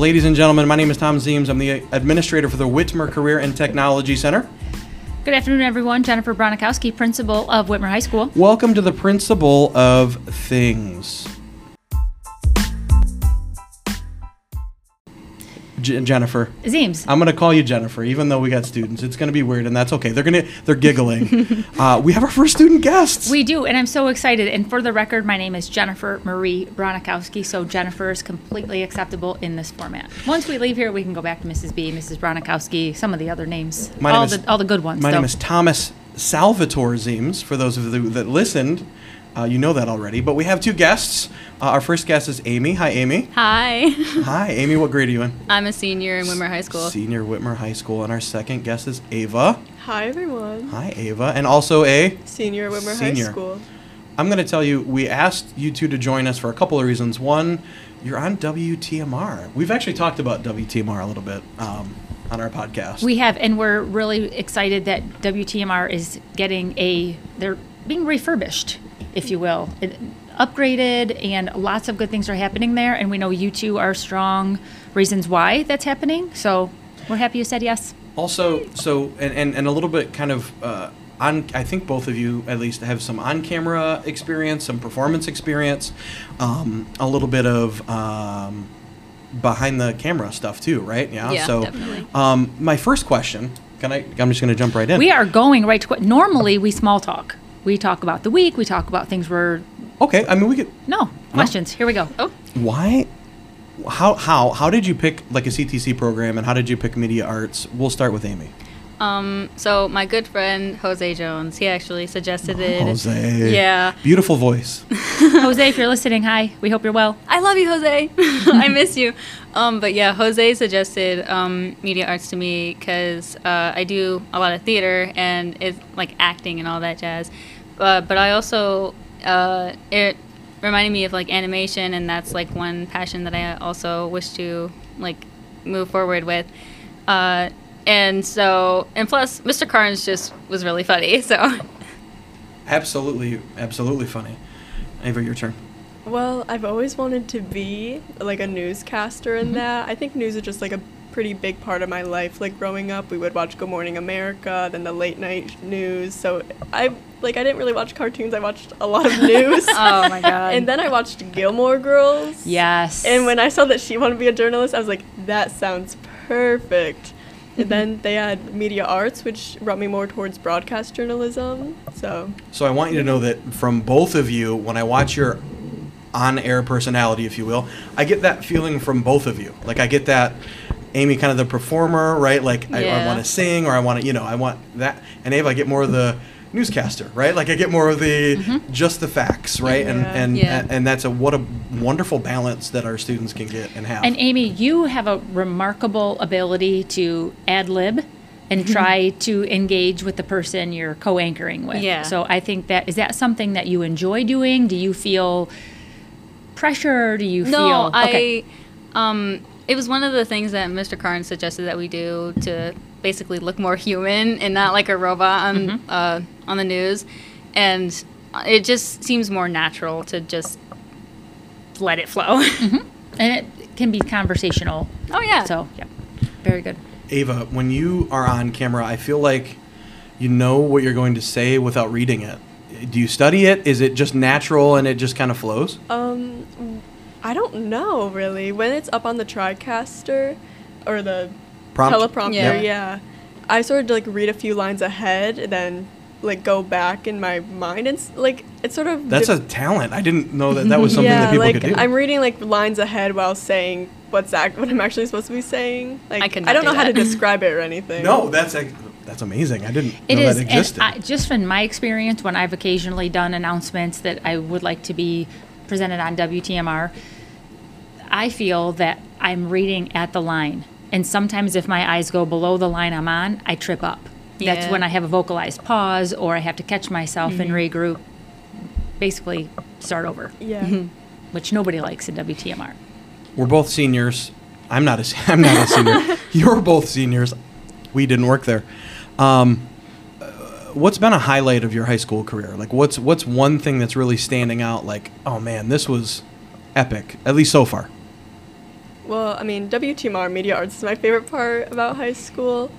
Ladies and gentlemen, my name is Tom Zeems. I'm the administrator for the Whitmer Career and Technology Center. Good afternoon, everyone. Jennifer Bronikowski, principal of Whitmer High School. Welcome to the Principal of Things. J- Jennifer. Zeems. I'm gonna call you Jennifer, even though we got students. It's gonna be weird, and that's okay. They're gonna they're giggling. uh, we have our first student guests. We do, and I'm so excited. And for the record, my name is Jennifer Marie Bronikowski, so Jennifer is completely acceptable in this format. Once we leave here, we can go back to Mrs. B, Mrs. Bronikowski, some of the other names. My all name is- the all the good ones. My though. name is Thomas Salvatore Zeems. For those of you that listened, uh, you know that already. But we have two guests. Uh, our first guest is Amy. Hi, Amy. Hi, Hi, Amy. What grade are you in? I'm a senior in Whitmer High School. Senior Whitmer High School. And our second guest is Ava. Hi everyone. Hi, Ava. And also a. Senior at Whitmer Senior. High School. I'm going to tell you, we asked you two to join us for a couple of reasons. One, you're on WTMR. We've actually talked about WTMR a little bit um, on our podcast. We have, and we're really excited that WTMR is getting a, they're being refurbished, if you will, It- upgraded, and lots of good things are happening there. And we know you two are strong reasons why that's happening. So we're happy you said yes. Also, so and, and, and a little bit kind of uh, on. I think both of you at least have some on-camera experience, some performance experience, um, a little bit of um, behind the camera stuff too, right? Yeah. Yeah, so, definitely. Um, my first question. Can I? I'm just going to jump right in. We are going right to que- normally we small talk. We talk about the week. We talk about things we're okay. I mean, we could. no questions. Here we go. Oh, Why? How how how did you pick like a CTC program, and how did you pick media arts? We'll start with Amy. Um, so my good friend Jose Jones, he actually suggested it. Jose. Yeah. Beautiful voice. Jose, if you're listening, hi. We hope you're well. I love you, Jose. I miss you. Um, but yeah, Jose suggested um, media arts to me because uh, I do a lot of theater and it's like acting and all that jazz. Uh, but I also uh, it reminded me of like animation, and that's like one passion that I also wish to like move forward with. Uh, and so, and plus, Mr. Carnes just was really funny. So, Absolutely, absolutely funny. Ava, your turn. Well, I've always wanted to be like a newscaster in mm-hmm. that. I think news is just like a pretty big part of my life. Like growing up, we would watch Good Morning America, then the late night news. So I like I didn't really watch cartoons. I watched a lot of news. Oh my god. and then I watched Gilmore Girls. yes. And when I saw that she wanted to be a journalist, I was like, that sounds perfect. And then they had media arts, which brought me more towards broadcast journalism. So So I want you to know that from both of you, when I watch your on-air personality, if you will, I get that feeling from both of you. Like I get that Amy, kind of the performer, right? Like I, I want to sing, or I want to, you know, I want that. And Ava, I get more of the newscaster, right? Like I get more of the just the facts, right? And Yeah. and Yeah. and that's a what a wonderful balance that our students can get and have. And Amy, you have a remarkable ability to ad lib and try to engage with the person you're co-anchoring with. Yeah. So I think that is that something that you enjoy doing? Do you feel pressure? Do you no, feel I. Um, it was one of the things that Mr. Carnes suggested that we do to basically look more human and not like a robot on Mm-hmm. uh, on the news, and it just seems more natural to just let it flow. and it can be conversational. oh yeah. So yeah. Very good. Ava, when you are on camera, I feel like you know what you're going to say without reading it. Do you study it? Is it just natural and it just kind of flows? Um, I don't know really. When it's up on the TriCaster or the Prompt? teleprompter, Yeah. yeah. I sort of like read a few lines ahead and then like go back in my mind and like it's sort of That's dif- a talent. I didn't know that that was something yeah, that people like could do. I'm reading like lines ahead while saying what's act what I'm actually supposed to be saying. Like I could I not don't know do how to describe it or anything. no, that's a, that's amazing. I didn't It know is, that and existed. I, just from my experience, when I've occasionally done announcements that I would like to be presented on WTMR, I feel that I'm reading at the line, and sometimes if my eyes go below the line I'm on, I trip up. That's when I have a vocalized pause, or I have to catch myself and regroup. Basically, start over, Yeah. which nobody likes in WTMR. We're both seniors. I'm not a se- I'm not a senior. You're both seniors. We didn't work there. Um, uh, what's been a highlight of your high school career? Like, what's what's one thing that's really standing out? Like, oh man, this was epic. At least so far. Well, I mean, WTMR Media Arts is my favorite part about high school.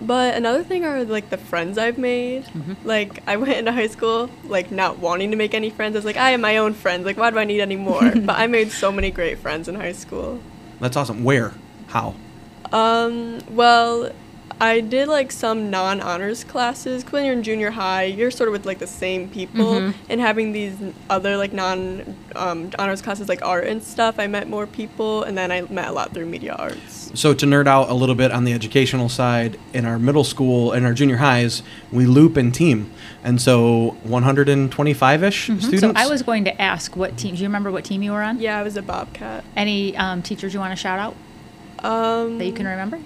But another thing are like the friends I've made. Like I went into high school like not wanting to make any friends. I was like, I have my own friends. Like why do I need any more? but I made so many great friends in high school. That's awesome. Where? How? Um, well, I did like some non-honors classes. 'cause When you're in junior high, you're sort of with like the same people, Mhm. and having these other like non um, honors classes like art and stuff, I met more people, and then I met a lot through media arts. So to nerd out a little bit on the educational side, in our middle school and our junior highs, we loop and team, and so 125ish students. Mm-hmm. So I was going to ask what team. Do you remember what team you were on? Yeah, I was a bobcat. Any um, teachers you want to shout out Um, that you can remember?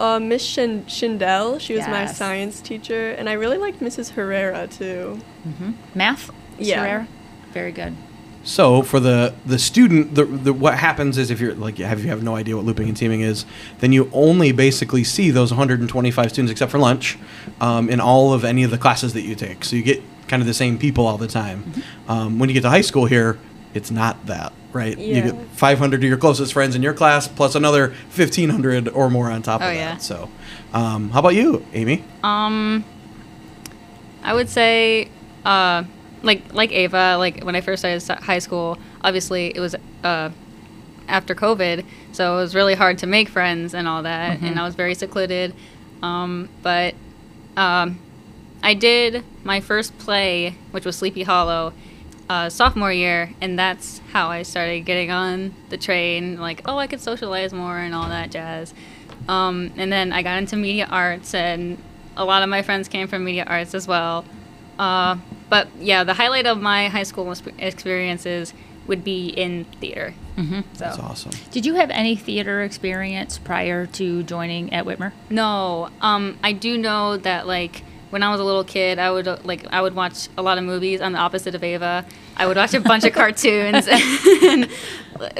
Uh, Miss Shin- Schindel, she was my science teacher, and I really liked Mrs. Herrera too. Mm-hmm. Math. Ms. Yeah. Herrera? Very good. So for the the student, the, the what happens is if you're like have you have no idea what looping and teaming is, then you only basically see those 125 students except for lunch, um, in all of any of the classes that you take. So you get kind of the same people all the time. Um, when you get to high school here, it's not that right. You get 500 of your closest friends in your class plus another 1500 or more on top of Oh, that. yeah. So, um, how about you, Amy? Um, I would say, uh, like like Ava, like when I first started high school, obviously it was uh, after COVID, so it was really hard to make friends and all that, and I was very secluded. Um, but um, I did my first play, which was Sleepy Hollow, uh, sophomore year, and that's how I started getting on the train. Like, oh, I could socialize more and all that jazz. Um, and then I got into media arts, and a lot of my friends came from media arts as well. Uh, but yeah, the highlight of my high school experiences would be in theater. Mm-hmm. So That's awesome. Did you have any theater experience prior to joining at Whitmer? No, um, I do know that like when I was a little kid, I would like I would watch a lot of movies. I'm the opposite of Ava. I would watch a bunch of cartoons, and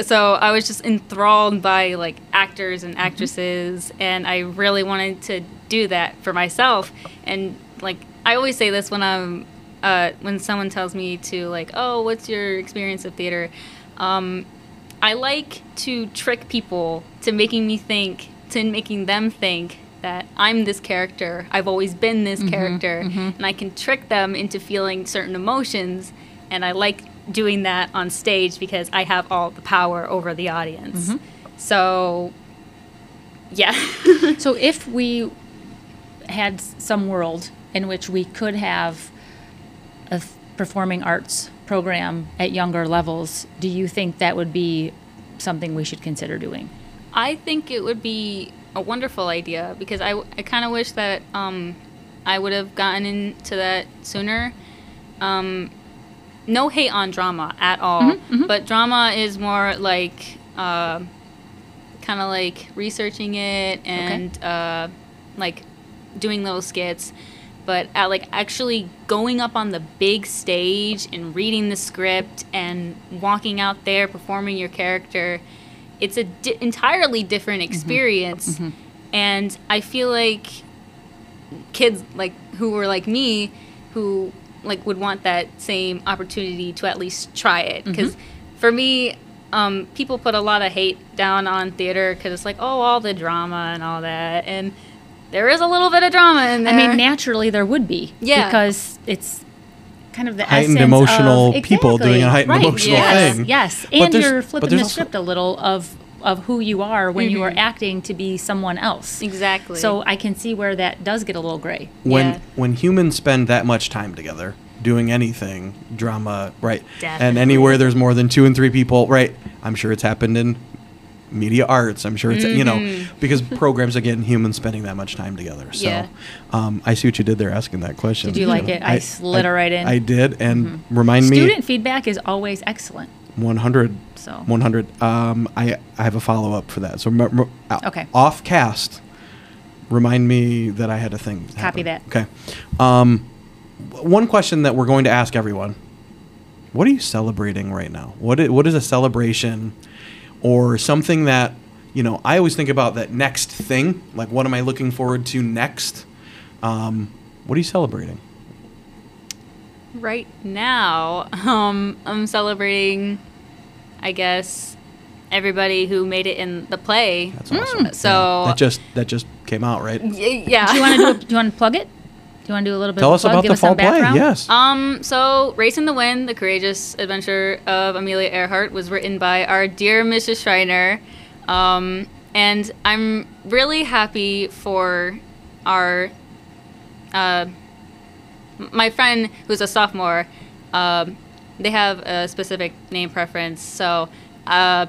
so I was just enthralled by like actors and actresses, and I really wanted to do that for myself. And like I always say this when I'm uh, when someone tells me to like, oh, what's your experience of theater? Um, I like to trick people to making me think, to making them think that I'm this character. I've always been this mm-hmm, character, mm-hmm. and I can trick them into feeling certain emotions. And I like doing that on stage because I have all the power over the audience. Mm-hmm. So, yeah. So if we had some world in which we could have a performing arts program at younger levels, do you think that would be something we should consider doing? I think it would be a wonderful idea because I, I kind of wish that um, I would have gotten into that sooner. Um, no hate on drama at all, but drama is more like uh, kind of like researching it and uh, like doing little skits. But at like actually going up on the big stage and reading the script and walking out there performing your character, it's a di- entirely different mm-hmm. experience. Mm-hmm. And I feel like kids like who were like me who like would want that same opportunity to at least try it mm-hmm. because for me um, people put a lot of hate down on theater because it's like oh all the drama and all that and there is a little bit of drama in there I mean, naturally there would be. Yeah. Because it's kind of the Heightened essence emotional of, people doing a heightened right. emotional yes. thing. Yes, and you're flipping the also- script a little of of who you are when you are mm-hmm. acting to be someone else. exactly So I can see where that does get a little gray. when Yeah. when humans spend that much time together doing anything drama right Definitely. and anywhere there's more than two and three people right i'm sure it's happened in media arts i'm sure it's you know Mm-hmm. because programs again humans spending that much time together so Yeah. um, i see what you did there asking that question Did you like it? I slid it right in. i did and remind Student me Student feedback is always excellent. 100 So 100 um, I, I have a follow-up for that so m- m- uh, Okay. off cast remind me that i had a thing Copy that. okay um, one question that we're going to ask everyone what are you celebrating right now what is, what is a celebration or something that you know i always think about that next thing like what am i looking forward to next um, what are you celebrating right now um, i'm celebrating i guess everybody who made it in the play. That's awesome. So Yeah. that just that just came out, right? Y- yeah. Do you want to do? Do you want to plug it? Do you want to do a little bit? Tell of a us plug? about Give the us some fall play. background? Yes. Um, so Race in the Wind, The Courageous Adventure of Amelia Earhart was written by our dear Mrs. Schreiner. Um, and I'm really happy for our, uh, my friend who's a sophomore. Um, they have a specific name preference. So, uh,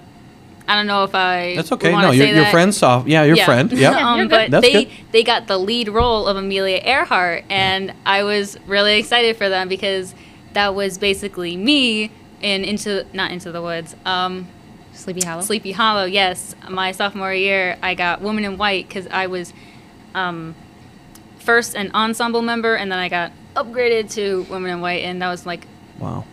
I don't know if I. That's okay. No, your, your that. friend's soft. Yeah, your Yeah. friend. Yeah. um, but That's they good. they got the lead role of Amelia Earhart, and I was really excited for them because that was basically me in into not into the woods. Um, Sleepy Hollow. Sleepy Hollow. Yes, my sophomore year, I got Woman in White because I was um, first an ensemble member, and then I got upgraded to Woman in White, and that was like Wow.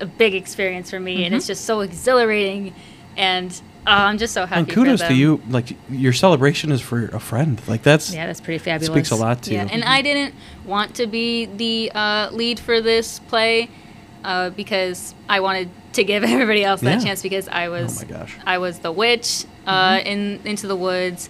a big experience for me, Mm-hmm. and it's just so exhilarating, and uh, I'm just so happy. And for kudos to you. Like your celebration is for a friend. Like that's Yeah, that's pretty fabulous. speaks a lot to Yeah, you. and I didn't want to be the uh, lead for this play uh, because I wanted to give everybody else that Yeah. chance because I was Oh my gosh. I was the witch uh, in Into the Woods,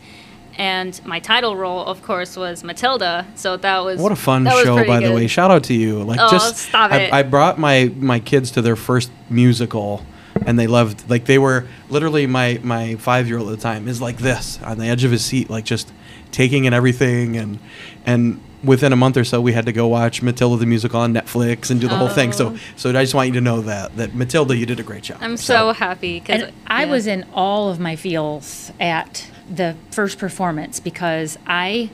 and my title role, of course, was Matilda. So that was What a fun show, by the way. Shout out to you. Like Oh, just stop I, it. I brought my my kids to their first musical and they loved like they were literally my my 5-year-old at the time is like this on the edge of his seat like just taking in everything and and within a month or so we had to go watch Matilda the musical on Netflix and do the whole thing. So Oh. so I just want you to know that that Matilda you did a great job. I'm so happy because And I was in all of my feels at the first performance because I,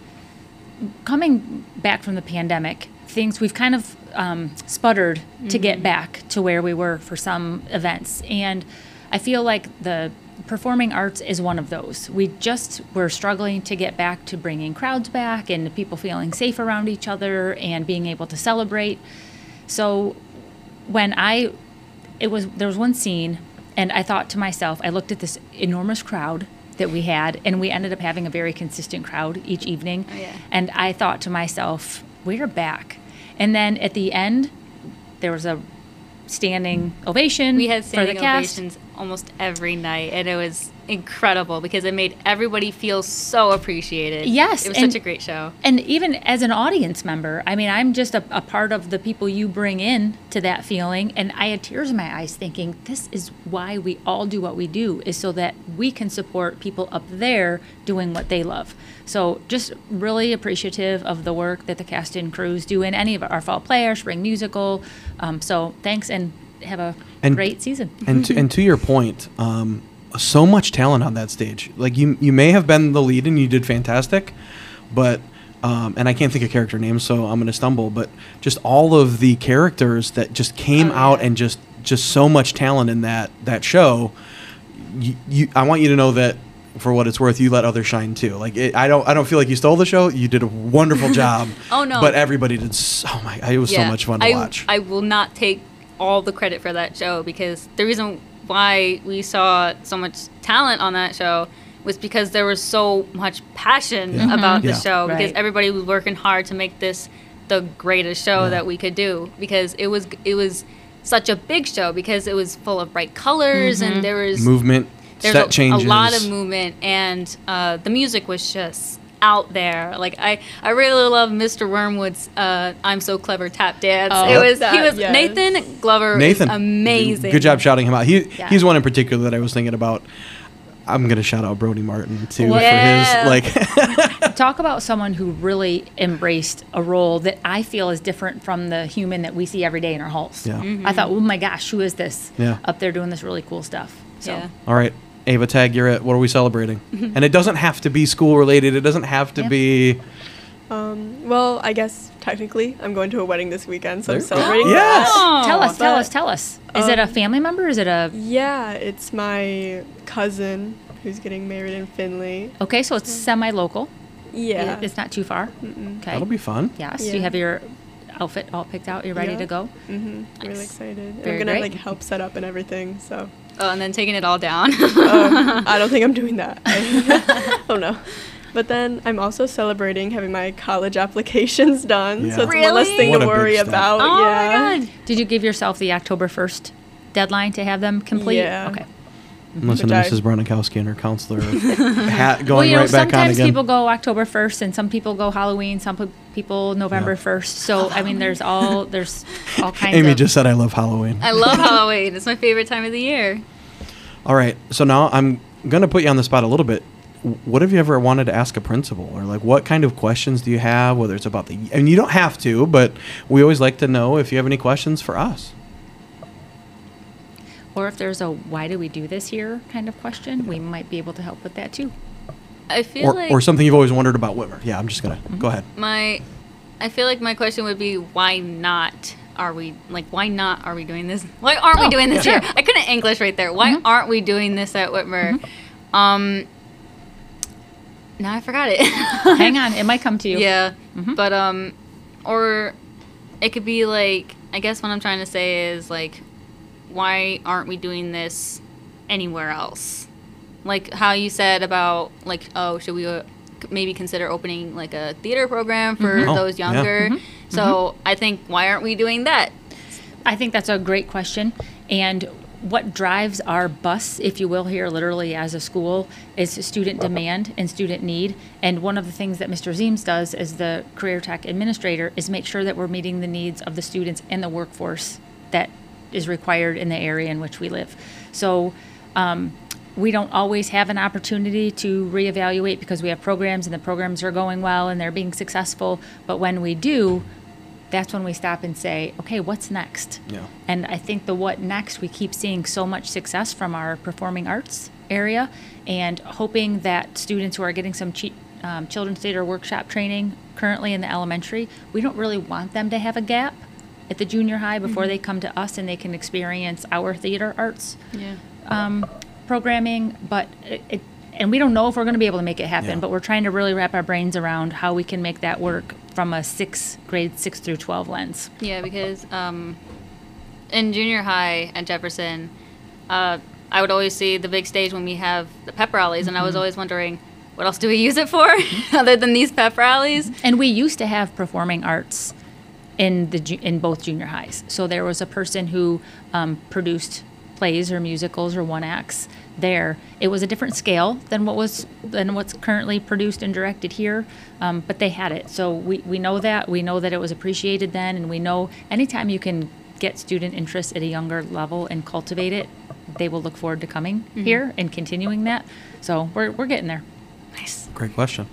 coming back from the pandemic, things we've kind of um, sputtered to get back to where we were for some events. And I feel like the performing arts is one of those. We just were struggling to get back to bringing crowds back and people feeling safe around each other and being able to celebrate. So when I it was there was one scene and I thought to myself, I looked at this enormous crowd that we had and we ended up having a very consistent crowd each evening. Oh, yeah. And I thought to myself, we're back. And then at the end there was a standing ovation we had standing ovations almost every night, and it was incredible because it made everybody feel so appreciated. Yes, it was and- such a great show. And even as an audience member, I mean, I'm just a, a part of the people you bring in to that feeling. And I had tears in my eyes thinking, this is why we all do what we do, is so that we can support people up there doing what they love. So just really appreciative of the work that the cast and crews do in any of our fall play, our spring musical. Um, so thanks and have a And- great season. and to, and to your point, um, so much talent on that stage. Like you, you may have been the lead and you did fantastic, but um, and I can't think of character names, so I'm gonna stumble. But just all of the characters that just came Oh, out yeah. and just just so much talent in that that show. You, you, I want you to know that for what it's worth, you let others shine too. Like it, I don't, I don't feel like you stole the show. You did a wonderful job. Oh, no. But everybody did so. Oh my, it was so much fun to I, watch. I will not take all the credit for that show because the reason why we saw so much talent on that show was because there was so much passion Yeah. Mm-hmm. about the Yeah. show because Right. everybody was working hard to make this the greatest show Yeah. that we could do because it was it was such a big show because it was full of bright colors and mm-hmm. there was Movement, there's set a, changes. a lot of movement and uh, the music was just out there like i i really love mr wormwood's uh, i'm so clever tap dance Oh. it was he was yes. nathan glover Nathan, is amazing Good job shouting him out. He Yeah. he's one in particular that I was thinking about. I'm gonna shout out Brody Martin too Yeah. for his like. Talk about someone who really embraced a role that I feel is different from the human that we see every day in our halls. Yeah. Mm-hmm. I thought, oh my gosh, who is this? Yeah. Up there doing this really cool stuff. So Yeah. All right, Ava Tag, you're it. What are we celebrating? and it doesn't have to be school related. It doesn't have to Yeah. be. Um, well, I guess technically I'm going to a wedding this weekend, so I'm There- celebrating Yes. Oh, tell us, tell but, us, tell us. Is it a um, family member? Is it a Yeah, it's my cousin who's getting married in Findlay. okay? So it's semi-local. Yeah. It's not too far. Mm-mm. Okay. That'll be fun. Yes. Yeah. You have your outfit all picked out. You're ready Yeah. to go. Mm-hmm. Really excited. And Very I'm gonna great. like help set up and everything. So oh and then taking it all down um, I don't think I'm doing that. oh no. But then I'm also celebrating having my college applications done, Yeah. so it's one less thing What to worry about. oh yeah. my god Did you give yourself the October 1st deadline to have them complete? Yeah. Okay. Mm-hmm. Listen to Which I- Mrs. Bronikowski and her counselor hat going well, you know, right back on sometimes again. people go October 1st and some people go Halloween, some people November Yeah. 1st. So, I mean, there's all, there's all kinds Amy of. just said I love Halloween. I love Halloween. It's my favorite time of the year. All right, so now I'm gonna put you on the spot a little bit. What have you ever wanted to ask a principal, or like what kind of questions do you have? Whether it's about the, and you don't have to, but we always like to know if you have any questions for us. Or if there's a why do we do this here kind of question, we might be able to help with that too. I feel or, like or something you've always wondered about Whitmer. Yeah, I'm just gonna Mm-hmm. go ahead. my I feel like my question would be why not are we like why not are we doing this? Why aren't we Oh, doing this yeah. here? I couldn't English right there. Why Mhm. aren't we doing this at Whitmer? Um now I forgot it. Hang on, it might come to you. Yeah. Mhm. But um or it could be like I guess what I'm trying to say is like why aren't we doing this anywhere else? Like how you said about like oh should we uh, maybe consider opening like a theater program for Mhm. Oh, those yeah. younger. Mhm. So I think why aren't we doing that? I think that's a great question. And what drives our bus, if you will, here literally as a school, is student demand and student need. And one of the things that Mr. Zeems does as the career tech administrator is make sure that we're meeting the needs of the students and the workforce that is required in the area in which we live. So um, we don't always have an opportunity to reevaluate because we have programs and the programs are going well and they're being successful. But when we do, that's when we stop and say, okay, what's next? Yeah. And I think the what next, we keep seeing so much success from our performing arts area and hoping that students who are getting some cheap, um, children's theater workshop training currently in the elementary, we don't really want them to have a gap at the junior high before they come to us and they can experience our theater arts Yeah. um, programming, but it, it, and we don't know if we're going to be able to make it happen, Yeah. but we're trying to really wrap our brains around how we can make that work from a six grade six through 12 lens. Yeah, because um, in junior high at Jefferson, uh, I would always see the big stage when we have the pep rallies, and I was always wondering, what else do we use it for other than these pep rallies? And we used to have performing arts in the ju- in both junior highs. So there was a person who um, produced plays or musicals or one acts there. It was a different scale than what was than what's currently produced and directed here, um, but they had it. So we, we know that we know that it was appreciated then, and we know anytime you can get student interest at a younger level and cultivate it, they will look forward to coming here and continuing that. So we're we're getting there. Nice. Great question.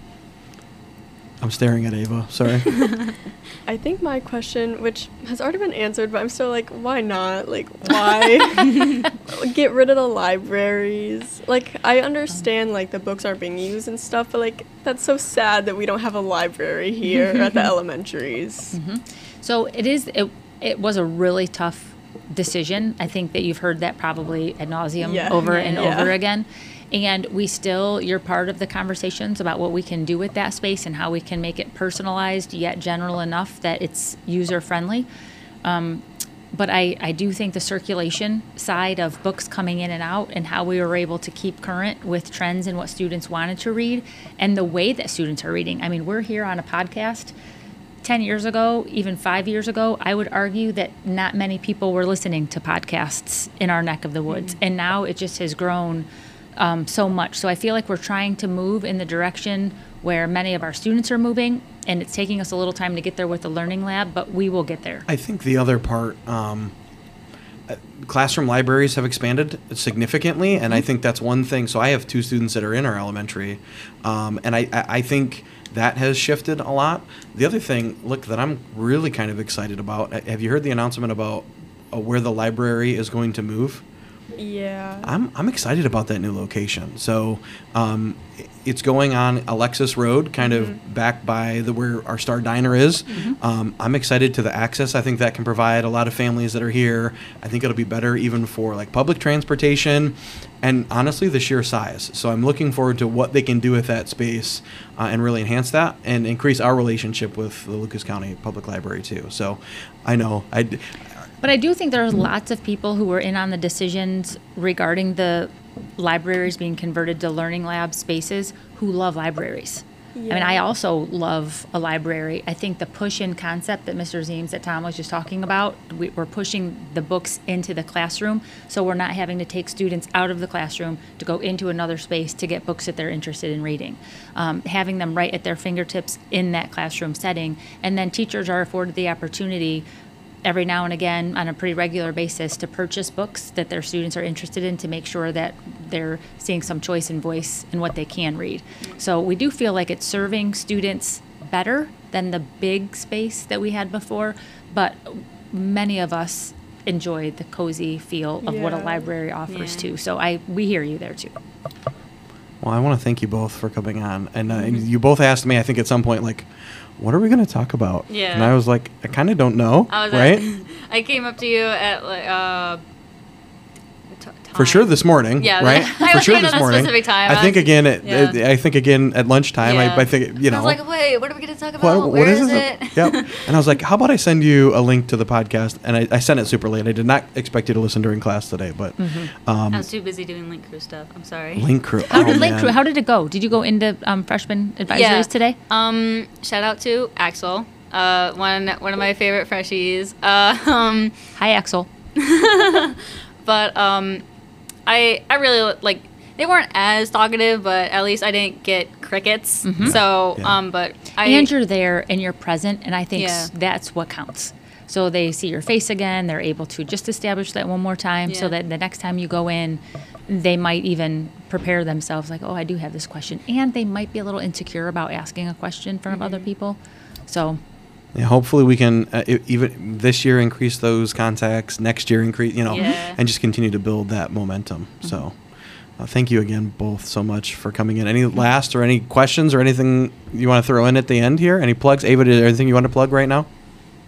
I'm staring at Ava. Sorry. I think my question, which has already been answered, but I'm still like, why not? Like, why get rid of the libraries? Like, I understand like the books aren't being used and stuff, but like that's so sad that we don't have a library here at the elementaries. Mm-hmm. So it is. It, it was a really tough decision. I think that you've heard that probably ad nauseum Yeah. over and Yeah. over again. And we still, you're part of the conversations about what we can do with that space and how we can make it personalized yet general enough that it's user friendly. Um, but I, I do think the circulation side of books coming in and out and how we were able to keep current with trends and what students wanted to read and the way that students are reading. I mean, we're here on a podcast. 10 years ago, even five years ago, I would argue that not many people were listening to podcasts in our neck of the woods. And now it just has grown um, so much. So I feel like we're trying to move in the direction where many of our students are moving. And it's taking us a little time to get there with the Learning Lab, but we will get there. I think the other part, um, uh, classroom libraries have expanded significantly, and I think that's one thing. So I have two students that are in our elementary, um, and I, I I think that has shifted a lot. The other thing, look, that I'm really kind of excited about. uh, Have you heard the announcement about uh, where the library is going to move? Yeah. I'm, I'm excited about that new location. So um, it's going on Alexis Road, kind of back by the where our Star Diner is. Um, I'm excited to the access. I think that can provide a lot of families that are here. I think it'll be better even for like public transportation, and honestly, the sheer size. So I'm looking forward to what they can do with that space uh, and really enhance that and increase our relationship with the Lucas County Public Library too. So I know I. But I do think there are lots of people who were in on the decisions regarding the libraries being converted to learning lab spaces who love libraries. I mean, I also love a library. I think the push in concept that Mr. Zeems, that Tom was just talking about, we, we're pushing the books into the classroom. So we're not having to take students out of the classroom to go into another space to get books that they're interested in reading. Um, having them right at their fingertips in that classroom setting. And then teachers are afforded the opportunity every now and again on a pretty regular basis to purchase books that their students are interested in to make sure that they're seeing some choice and voice in what they can read. So we do feel like it's serving students better than the big space that we had before, but many of us enjoy the cozy feel of what a library offers Yeah. too. So I we hear you there too. Well, I want to thank you both for coming on, and uh, you both asked me, I think, at some point, like, what are we going to talk about? Yeah. And I was like, I kind of don't know, I was right? At, I came up to you at like uh. T- For sure this morning, Yeah, right? I For sure this morning. specific time. I I think again at yeah. I think again at lunchtime. Yeah. I, I think you know. I was like, wait, what are we gonna talk about? what, Where what is, is this? it? yep. And I was like, how about I send you a link to the podcast? And I, I sent it super late. I did not expect you to listen during class today, but um, I was too busy doing link crew stuff. I'm sorry. link crew. How oh, did Link man. Crew? How did it go? Did you go into um, freshman advisories Yeah. today? Um, shout out to Axel, uh, one one of my favorite freshies. Uh, um, Hi, Axel. But um, I I really like. They weren't as talkative, but at least I didn't get crickets. So, Yeah. um, but I and you're there and you're present, and I think Yeah. that's what counts. So they see your face again. They're able to just establish that one more time, so that the next time you go in, they might even prepare themselves like, "Oh, I do have this question," and they might be a little insecure about asking a question in front of Mm-hmm. other people. So Yeah, hopefully we can uh, even this year increase those contacts. Next year increase, you know, Yeah. and just continue to build that momentum. So, uh, thank you again both so much for coming in. Any last or any questions or anything you want to throw in at the end here? Any plugs? Ava, is there anything you want to plug right now?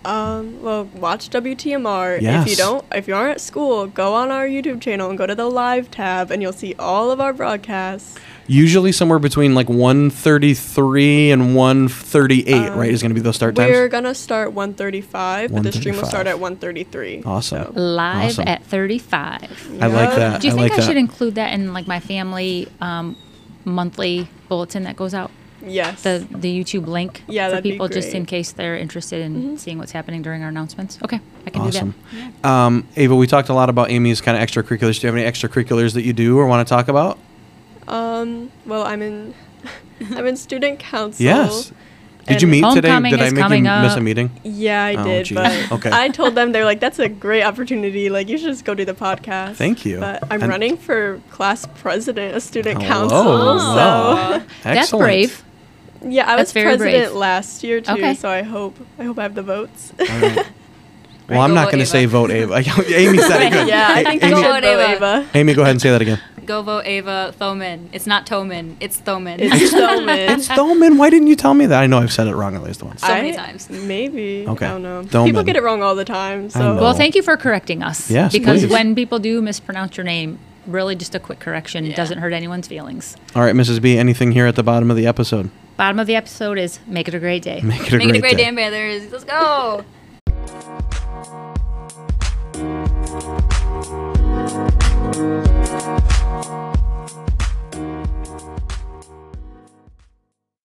Um, well, watch WTMR. Yes. If you don't, if you aren't at school, go on our YouTube channel and go to the live tab, and you'll see all of our broadcasts. Usually somewhere between like 133 and 138, Um, right? Is going to be those start time? We're times. gonna start 135, but the stream will start at 133. Awesome. so- live Awesome. at 35. I like that. Do you I think like I should include that in like my family um, monthly bulletin that goes out? Yes. The the YouTube link Yeah, for that'd be people just in. Mm-hmm. case they're interested in seeing what's happening during our announcements. Okay, I can Awesome. do that. Um, Ava, we talked a lot about Amy's kind of extracurriculars. Do you have any extracurriculars that you do or want to talk about? Um. Well, I'm in. I'm in student council. Yes. Did you meet today? Did I make you coming miss a meeting? Yeah, I Oh, did, geez. but Okay. I told them they're like, "That's a great opportunity. Like, you should just go do the podcast." Thank you. But I'm And- running for class president of student Hello. council. Wow. So That's brave. yeah, I That's was very president brave. last year too. Okay. So I hope I hope I have the votes. All right. Well, I'm not going to say vote Ava. Amy said it good. yeah, I Hey, think Amy, Go should vote vote Ava. Ava. Amy, go ahead and say that again. Govo Ava Thoman. It's not Toman. It's Thoman. It's Thoman. it's Thoman. Why didn't you tell me that? I know I've said it wrong at least once. So I, many times. Maybe. Okay. I don't know. Thoman. People get it wrong all the time. So. Well, thank you for correcting us. Yes, because please. when people do mispronounce your name, really just a quick correction yeah. doesn't hurt anyone's feelings. All right, Mrs. B, anything here at the bottom of the episode? Bottom of the episode is make it a great day. Make it a, make great, it a great day. day, Bathers. Let's go.